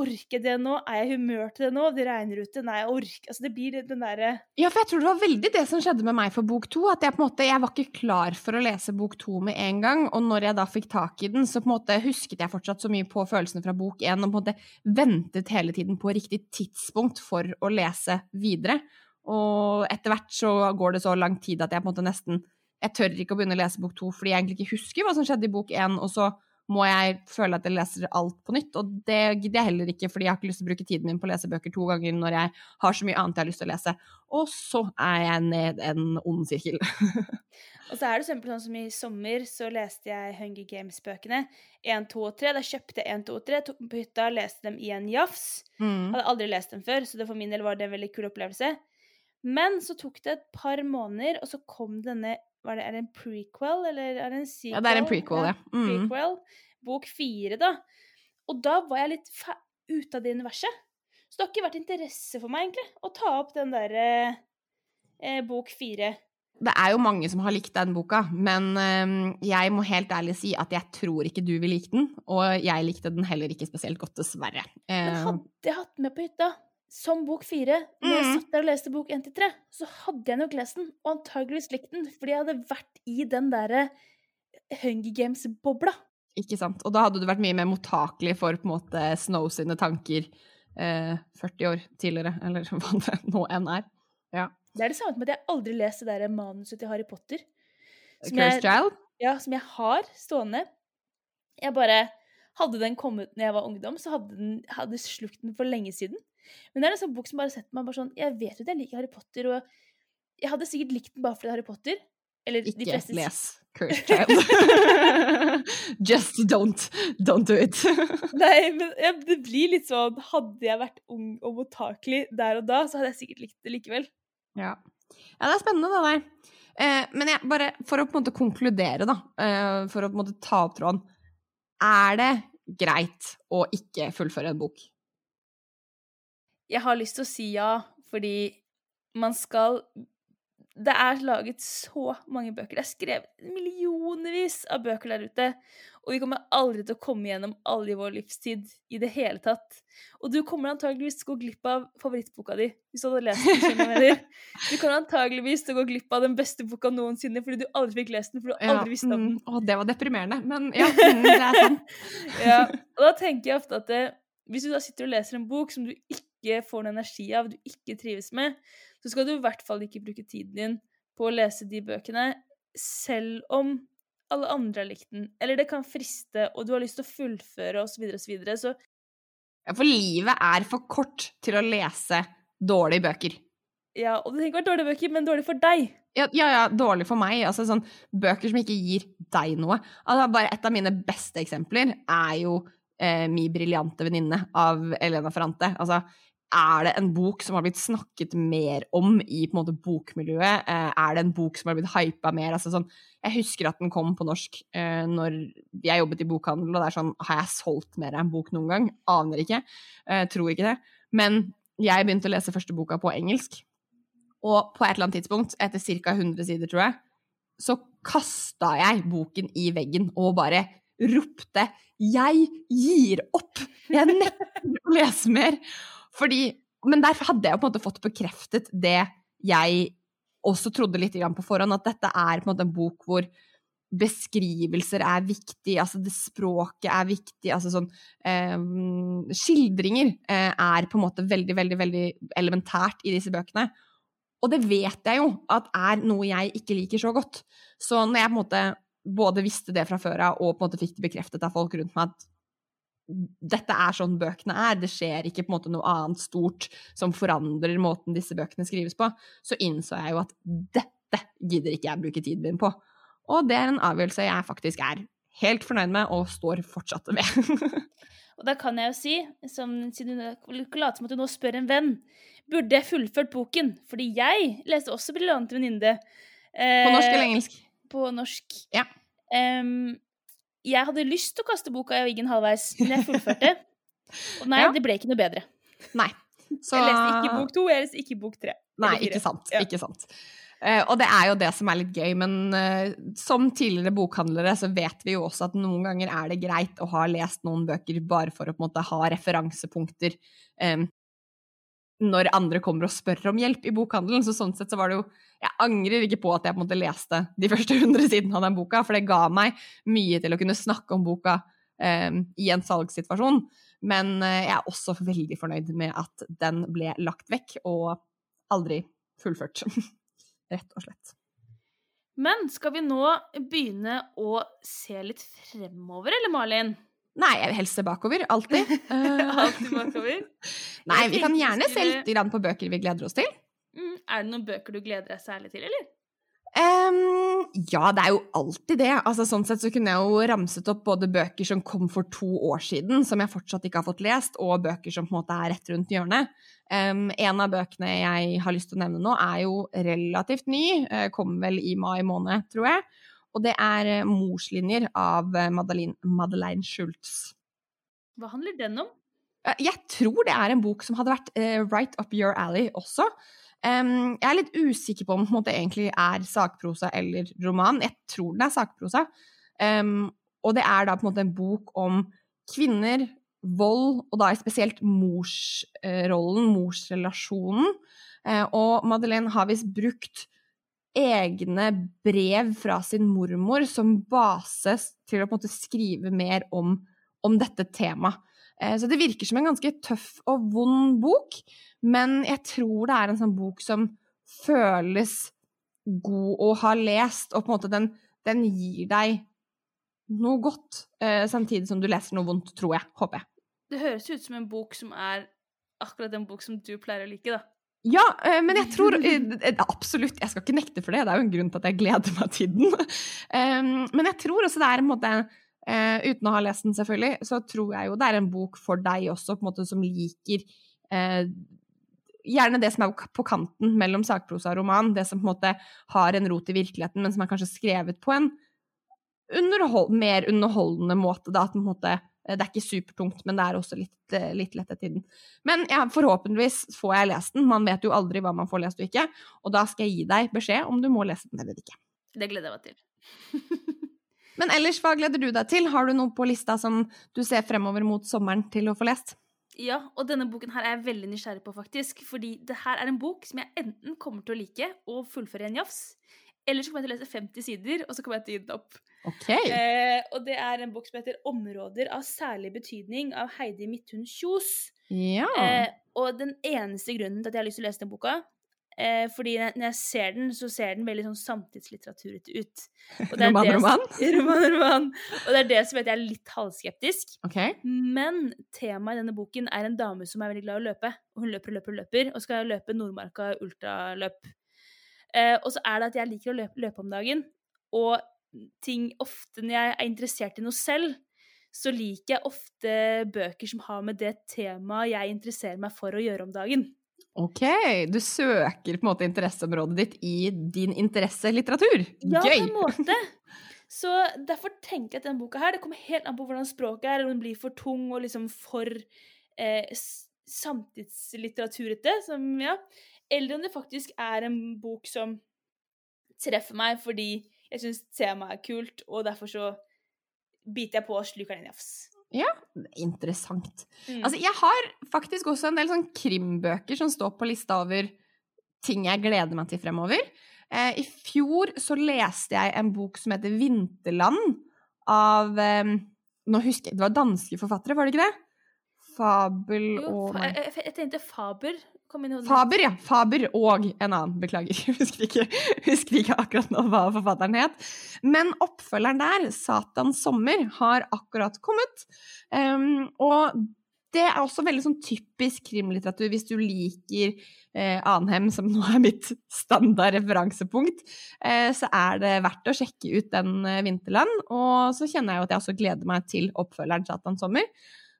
Speaker 2: Orker det nå? Er jeg i humør til det nå? Det regner ute. Nei, jeg orker Altså, det blir den derre
Speaker 1: Ja, for jeg tror det var veldig det som skjedde med meg for bok to. At jeg på en måte Jeg var ikke klar for å lese bok to med en gang. Og når jeg da fikk tak i den, så på en måte husket jeg fortsatt så mye på følelsene fra bok én, og på en måte ventet hele tiden på riktig tidspunkt for å lese videre. Og etter hvert så går det så lang tid at jeg på en måte nesten Jeg tør ikke å begynne å lese bok to fordi jeg egentlig ikke husker hva som skjedde i bok én, og så må jeg føle at jeg leser alt på nytt. Og det gidder jeg heller ikke, fordi jeg har ikke lyst til å bruke tiden min på å lese bøker to ganger når jeg har så mye annet jeg har lyst til å lese. Og så er jeg ned en ond sirkel.
Speaker 2: og så er det sånn som i sommer så leste jeg Hunger Games-bøkene. 1, 2 og 3. Da kjøpte jeg 1, 2 og 3, tok dem på hytta, leste dem i en jafs. Mm. Hadde aldri lest dem før, så det for min del var det en veldig kul opplevelse. Men så tok det et par måneder, og så kom denne det, Er det en prequel, eller er det en sequel?
Speaker 1: Ja, det er en prequel, ja.
Speaker 2: Mm. Prequel. Bok fire, da. Og da var jeg litt ute av det universet. Så det har ikke vært interesse for meg, egentlig, å ta opp den derre eh, bok fire.
Speaker 1: Det er jo mange som har likt den boka, men eh, jeg må helt ærlig si at jeg tror ikke du vil like den. Og jeg likte den heller ikke spesielt godt, dessverre.
Speaker 2: Men eh, hadde jeg hatt med på hytta, som bok fire, når jeg mm. satt der og leste bok én til tre, så hadde jeg nok lest den, og antageligvis likt den, fordi jeg hadde vært i den derre Hunger Games-bobla.
Speaker 1: Ikke sant. Og da hadde du vært mye mer mottakelig for på en måte Snow sine tanker eh, 40 år tidligere, eller hva det nå enn er. Ja.
Speaker 2: Det er det samme med at jeg aldri leste det der manuset til Harry Potter.
Speaker 1: Som Cursed Child?
Speaker 2: Ja, som jeg har stående. Jeg bare Hadde den kommet når jeg var ungdom, så hadde den hadde slukt den for lenge siden. Men det er en sånn bok som bare setter meg bare sånn Jeg vet jo at jeg liker Harry Potter, og jeg hadde sikkert likt den bare fordi det er Harry Potter, Eller
Speaker 1: Ikke
Speaker 2: de fleste
Speaker 1: les Cursed Child. Just don't. Don't do it.
Speaker 2: Nei, men ja, det blir litt sånn Hadde jeg vært ung og mottakelig der og da, så hadde jeg sikkert likt det likevel.
Speaker 1: Ja. ja, det er spennende, det der. Eh, men jeg, bare for å på en måte konkludere, da, eh, for å på en måte ta opp tråden Er det greit å ikke fullføre en bok?
Speaker 2: Jeg har lyst til å si ja, fordi man skal Det er laget så mange bøker. Det er skrevet millionervis av bøker der ute. Og vi kommer aldri til å komme gjennom alle i vår livstid i det hele tatt. Og du kommer antageligvis til å gå glipp av favorittboka di hvis du hadde lest den. du kommer antageligvis til å gå glipp av den beste boka noensinne fordi du aldri fikk lest den, fordi du aldri visste om den.
Speaker 1: Mm, å, det var deprimerende, men ja, mm, det er sant.
Speaker 2: Ja, og da tenker jeg ofte at det, hvis du da sitter og leser en bok som du ikke får noe energi av, du ikke trives med, så skal du i hvert fall ikke bruke tiden din på å lese de bøkene, selv om alle andre har likt den. Eller det kan friste, og du har lyst til å fullføre, osv., osv. Så, videre, så
Speaker 1: Ja, for livet er for kort til å lese dårlige bøker.
Speaker 2: ja, og det trenger ikke være dårlige bøker, men dårlig for deg.
Speaker 1: Ja, ja, ja, dårlig for meg. Altså sånn bøker som ikke gir deg noe. Altså, bare et av mine beste eksempler er jo eh, Mi briljante venninne av Elena Ferrante. Altså, er det en bok som har blitt snakket mer om i på en måte bokmiljøet? Eh, er det en bok som har blitt hypa mer? Altså, sånn, jeg husker at den kom på norsk eh, når jeg jobbet i bokhandel, og det er sånn Har jeg solgt mer av en bok noen gang? Aner ikke. Eh, tror ikke det. Men jeg begynte å lese første boka på engelsk. Og på et eller annet tidspunkt, etter ca. 100 sider, tror jeg, så kasta jeg boken i veggen og bare ropte 'Jeg gir opp! Jeg nekter å lese mer!' Fordi Men der hadde jeg på en måte fått bekreftet det jeg også trodde litt på forhånd, at dette er en en bok hvor beskrivelser er viktig, altså det språket er viktig, altså sånn eh, Skildringer eh, er på en måte veldig, veldig, veldig elementært i disse bøkene. Og det vet jeg jo at er noe jeg ikke liker så godt. Så når jeg på en måte både visste det fra før av og på en måte fikk det bekreftet av folk rundt meg at dette er sånn bøkene er, det skjer ikke på en måte noe annet stort som forandrer måten disse bøkene skrives på, så innså jeg jo at dette gidder ikke jeg bruke tiden min på. Og det er en avgjørelse jeg faktisk er helt fornøyd med og står fortsatt ved.
Speaker 2: Og da kan jeg jo si, som, siden du later som at du nå spør en venn, burde jeg fullført boken? Fordi jeg leste også 'Briljante venninne'. Eh,
Speaker 1: på norsk eller engelsk?
Speaker 2: På norsk.
Speaker 1: Ja.
Speaker 2: Um, jeg hadde lyst til å kaste boka i veggen halvveis, men jeg fullførte. Og nei,
Speaker 1: Ja.
Speaker 2: det ble ikke noe bedre.
Speaker 1: Nei. Så
Speaker 2: Jeg leste ikke bok to, jeg leste ikke bok tre.
Speaker 1: Nei, ikke sant.
Speaker 2: Ja.
Speaker 1: Ikke sant. Uh, og det er jo det som er litt gøy, men uh, som tidligere bokhandlere så vet vi jo også at noen ganger er det greit å ha lest noen bøker bare for å på en måte ha referansepunkter eh, når andre kommer og spør om hjelp i bokhandelen. Så sånn sett så var det jo Jeg angrer ikke på at jeg på en måte leste de første hundre sidene av den boka, for det ga meg mye til å kunne snakke om boka eh, i en salgssituasjon. Men eh, jeg er også veldig fornøyd med at den ble lagt vekk og aldri fullført. Rett og slett.
Speaker 2: Men skal vi nå begynne å se litt fremover, eller Malin?
Speaker 1: Nei, jeg vil helst se bakover. Alltid. Eh,
Speaker 2: Alltid bakover.
Speaker 1: Nei, vi kan gjerne se litt på bøker vi gleder oss til.
Speaker 2: Mm, er det noen bøker du gleder deg særlig til, eller?
Speaker 1: Um, ja, det er jo alltid det. Altså, sånn sett så kunne jeg jo ramset opp både bøker som kom for to år siden, som jeg fortsatt ikke har fått lest, og bøker som på en måte er rett rundt hjørnet. Um, en av bøkene jeg har lyst til å nevne nå, er jo relativt ny. Uh, Kom vel i mai måned, tror jeg. Og det er eh, 'Morslinjer' av eh, Madeleine, Madeleine Schultz.
Speaker 2: Hva handler den om?
Speaker 1: Eh, Jeg tror det er en bok som hadde vært uh, right up your alley også. Um, jeg er litt usikker på om det egentlig er sakprosa eller roman. Jeg tror den er sakprosa. Um, og det er da på en måte en bok om kvinner, vold, og da spesielt morsrollen, morsrelasjonen. Uh, og Madeleine har visst brukt egne brev fra sin mormor som base til å på en måte skrive mer om, om dette temaet. Eh, Så det virker som en ganske tøff og vond bok, men jeg tror det er en sånn bok som føles god å ha lest, og på en måte den, den gir deg noe godt, eh, samtidig som du leser noe vondt, tror jeg. Håper jeg.
Speaker 2: Det høres ut som en bok som er akkurat den bok som du pleier å like, da.
Speaker 1: Ja, eh, men jeg tror eh, Absolutt, jeg skal ikke nekte for det. Det er jo en grunn til at jeg gleder meg til den. Men jeg tror også det er en måte Uten å ha lest den, selvfølgelig, så tror jeg jo det er en bok for deg også, på en måte, som liker Gjerne det som er på kanten mellom sakprosa og roman. Det som på en måte har en rot i virkeligheten, men som er kanskje skrevet på en underhold, mer underholdende måte. Da, at på en måte Eh, det er ikke supertungt, men det er også litt, eh, litt lett etter tiden. Men ja, forhåpentligvis får jeg lest den. Man vet jo aldri hva man får lest og ikke. Og da skal jeg gi deg beskjed om du må lese den eller ikke.
Speaker 2: Det gleder jeg meg
Speaker 1: til. men ellers, hva gleder du deg til? Har du noe på lista som du ser fremover mot sommeren til å få lest?
Speaker 2: Ja, og denne boken her er jeg veldig nysgjerrig på, faktisk. Fordi det her er en bok som jeg enten kommer til å like og fullføre en jafs, eller så kommer jeg til å lese 50 sider, og så kommer jeg til å gi den opp.
Speaker 1: Okay.
Speaker 2: Eh, og det er en bok som heter 'Områder av særlig betydning' av Heidi Midthun Kjos.
Speaker 1: Ja.
Speaker 2: Eh, og den eneste grunnen til at jeg har lyst til å lese den boka, eh, fordi når jeg ser den, så ser den veldig sånn samtidslitteraturete ut.
Speaker 1: roman, det, roman?
Speaker 2: roman, roman. Og det er det som gjør at jeg er litt halvskeptisk.
Speaker 1: Okay.
Speaker 2: Men temaet i denne boken er en dame som er veldig glad i å løpe. Og hun løper og løper og løper, og skal løpe Nordmarka ultraløp. Eh, og så er det at jeg liker å løpe, løpe om dagen. Og ting ofte når jeg er interessert i noe selv, så liker jeg ofte bøker som har med det temaet jeg interesserer meg for å gjøre om dagen.
Speaker 1: Ok, du søker på en måte interesseområdet ditt i din interesselitteratur.
Speaker 2: Ja, Gøy! Ja, på en måte. Så derfor tenker jeg at denne boka her, det kommer helt an på hvordan språket er, om den blir for tung og liksom for eh, samtidslitteraturete, som ja, eller om det faktisk er en bok som treffer meg fordi jeg syns temaet er kult, og derfor så biter jeg på og sluker den jafs.
Speaker 1: Ja, interessant. Mm. Altså, jeg har faktisk også en del sånn krimbøker som står på lista over ting jeg gleder meg til fremover. Eh, I fjor så leste jeg en bok som heter Vinterland av eh, Nå husker jeg Det var danske forfattere, var det ikke det? Fabel og
Speaker 2: jo, jeg, jeg, jeg, tenkte Faber.
Speaker 1: Faber, ja. Faber og en annen. Beklager. Husker ikke, husker ikke akkurat nå hva forfatteren het. Men oppfølgeren der, 'Satans sommer', har akkurat kommet. Um, og det er også veldig sånn typisk krimlitteratur hvis du liker eh, Anhem, som nå er mitt standard referansepunkt. Eh, så er det verdt å sjekke ut den eh, Vinterland. Og så kjenner jeg jo at jeg også gleder meg til oppfølgeren Satan sommer'.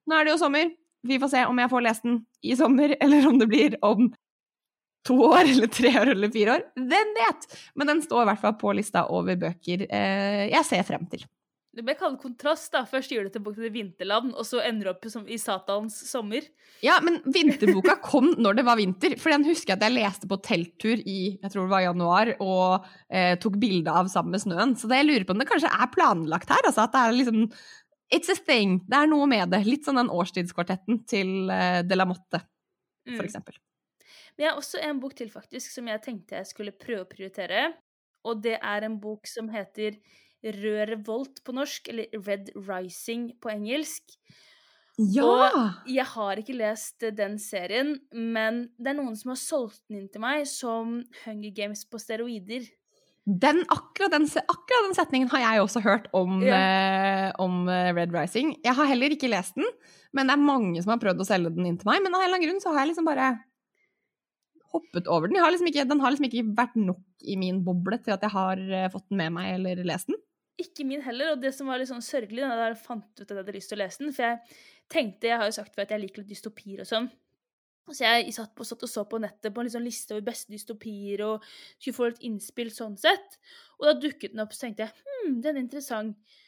Speaker 1: Nå er det jo sommer, vi får se om jeg får lest den i sommer, eller om det blir om to år eller tre år eller fire år. Hvem vet? Men den står i hvert fall på lista over bøker eh, jeg ser frem til.
Speaker 2: Det ble kalt kontrast, da. Først gjør du tilbake til Vinterland, og så ender du opp i Satans sommer.
Speaker 1: Ja, men vinterboka kom når det var vinter. For den husker jeg at jeg leste på telttur i jeg tror det var januar, og eh, tok bilde av sammen med snøen. Så det jeg lurer på om det kanskje er planlagt her. altså At det er liksom It's a thing. Det er noe med det. Litt sånn den årstidskvartetten til uh, De la Motte, for mm. eksempel.
Speaker 2: Men jeg har også en bok til, faktisk, som jeg tenkte jeg skulle prøve å prioritere. Og det er en bok som heter Rød revolt på norsk, eller Red Rising på engelsk.
Speaker 1: Ja!
Speaker 2: Og jeg har ikke lest den serien, men det er noen som har solgt den inn til meg som Hunger Games på steroider.
Speaker 1: Den, akkurat, den, akkurat, den, setningen har jeg også hørt om, ja. eh, om, eh, Red Rising. Jeg har heller ikke lest den, men det er mange som har prøvd å selge den inn til meg. Men av en eller annen grunn så har jeg liksom bare hoppet over den. Har liksom ikke, den har liksom ikke vært nok i min boble til at jeg har uh, fått den med meg eller lest den.
Speaker 2: Ikke min heller, og det som var litt sånn sørgelig da jeg fant ut at jeg hadde lyst til å lese den, for jeg tenkte, jeg har jo sagt før at jeg liker dystopier og sånn, så jeg satt, på, satt og så på nettet på en liksom liste over beste dystopier og skulle få litt innspill sånn sett. Og da dukket den opp, så tenkte jeg hm, den er interessant.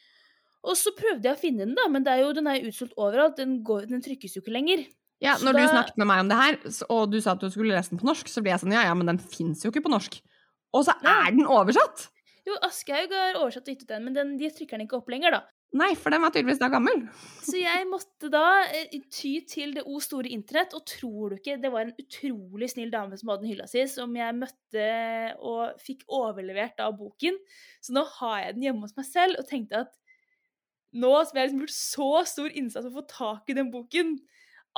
Speaker 2: Og så prøvde jeg å finne den, da, men er jo, den er jo utsolgt overalt. Den, går, den, trykkes jo ikke lenger.
Speaker 1: Ja, Når da... du snakket med meg om det her, og du sa at du skulle lese den på norsk, så ble jeg sånn ja, ja, men den fins jo ikke på norsk. Og så er den oversatt!
Speaker 2: Jo, Aschehoug har oversatt og gitt ut den, men den, de trykker den ikke opp lenger, da.
Speaker 1: Nei, for den var tydeligvis da gammel.
Speaker 2: Så jeg måtte da eh, ty til det o store internett, og tror du ikke, det var en utrolig snill dame som hadde den hylla si, som jeg møtte og fikk overlevert av boken. Så nå har jeg den hjemme hos meg selv, og tenkte at nå som jeg har liksom gjort så stor innsats for å få tak i den boken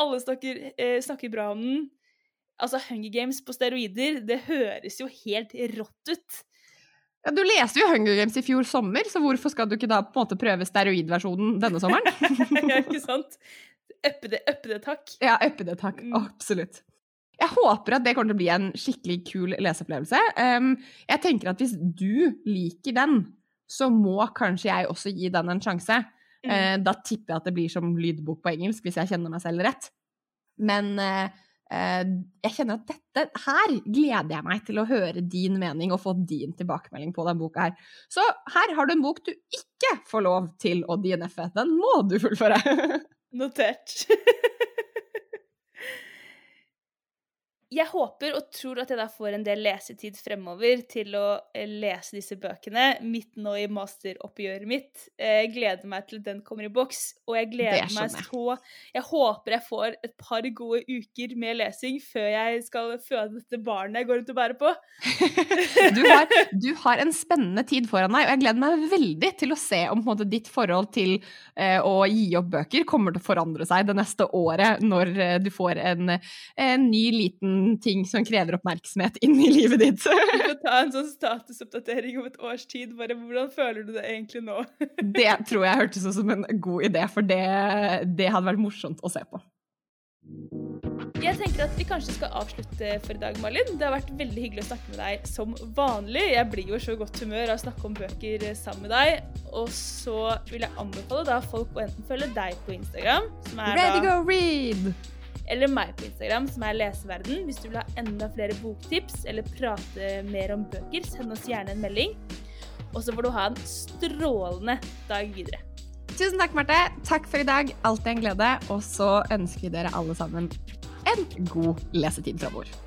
Speaker 2: Alle snakker, eh, snakker bra om den. Altså, Hunger Games på steroider, det høres jo helt rått ut.
Speaker 1: Ja, Du leste jo Hunger Games i fjor sommer, så hvorfor skal du ikke da på en måte prøve steroidversjonen denne sommeren?
Speaker 2: ja, ikke sant? Uppe det, det takk.
Speaker 1: Ja, uppe det takk. Mm. Absolutt. jeg håper at det kommer til å bli en skikkelig kul leseopplevelse. Um, jeg tenker at hvis du liker den, så må kanskje jeg også gi den en sjanse. Mm. Uh, da tipper jeg at det blir som lydbok på engelsk, hvis jeg kjenner meg selv rett. Men uh, jeg kjenner at dette her gleder jeg meg til å høre din mening og få din tilbakemelding på den boka her. Så her har du en bok du ikke får lov til å DNF-e. Den må du fullføre.
Speaker 2: Notert. Jeg håper og tror at jeg da får en del lesetid fremover til å eh, lese disse bøkene midt nå i masteroppgjøret mitt. Jeg gleder meg til den kommer i boks, og jeg gleder meg så Jeg håper jeg får et par gode uker med lesing før jeg skal føde dette barnet jeg går rundt og bærer på.
Speaker 1: du, har, du, har, en spennende tid foran deg, og jeg gleder meg veldig til å se om måte, ditt forhold til eh, å gi opp bøker kommer til å forandre seg det neste året, når eh, du får en, en ny liten ting som krever oppmerksomhet inn i livet ditt.
Speaker 2: Du får ta en sånn statusoppdatering om et års tid. Bare hvordan føler du det egentlig nå?
Speaker 1: det tror jeg hørtes ut som en god idé, for det, det hadde vært morsomt å se på.
Speaker 2: Jeg tenker at vi kanskje skal avslutte for i dag, Malin. Det har vært veldig hyggelig å snakke med deg som vanlig. Jeg blir jo så godt humør av å snakke om bøker sammen med deg. Og så vil jeg anbefale da folk å enten følge deg på Instagram,
Speaker 1: som er Ready da go read!
Speaker 2: Eller meg på Instagram, som er Leseverden. Hvis du vil ha enda flere boktips eller prate mer om bøker, send oss gjerne en melding. Og så får du ha en strålende dag videre.
Speaker 1: Tusen takk, Marte. Takk for i dag. Alltid en glede. Og så ønsker vi dere alle sammen en god lesetid framover.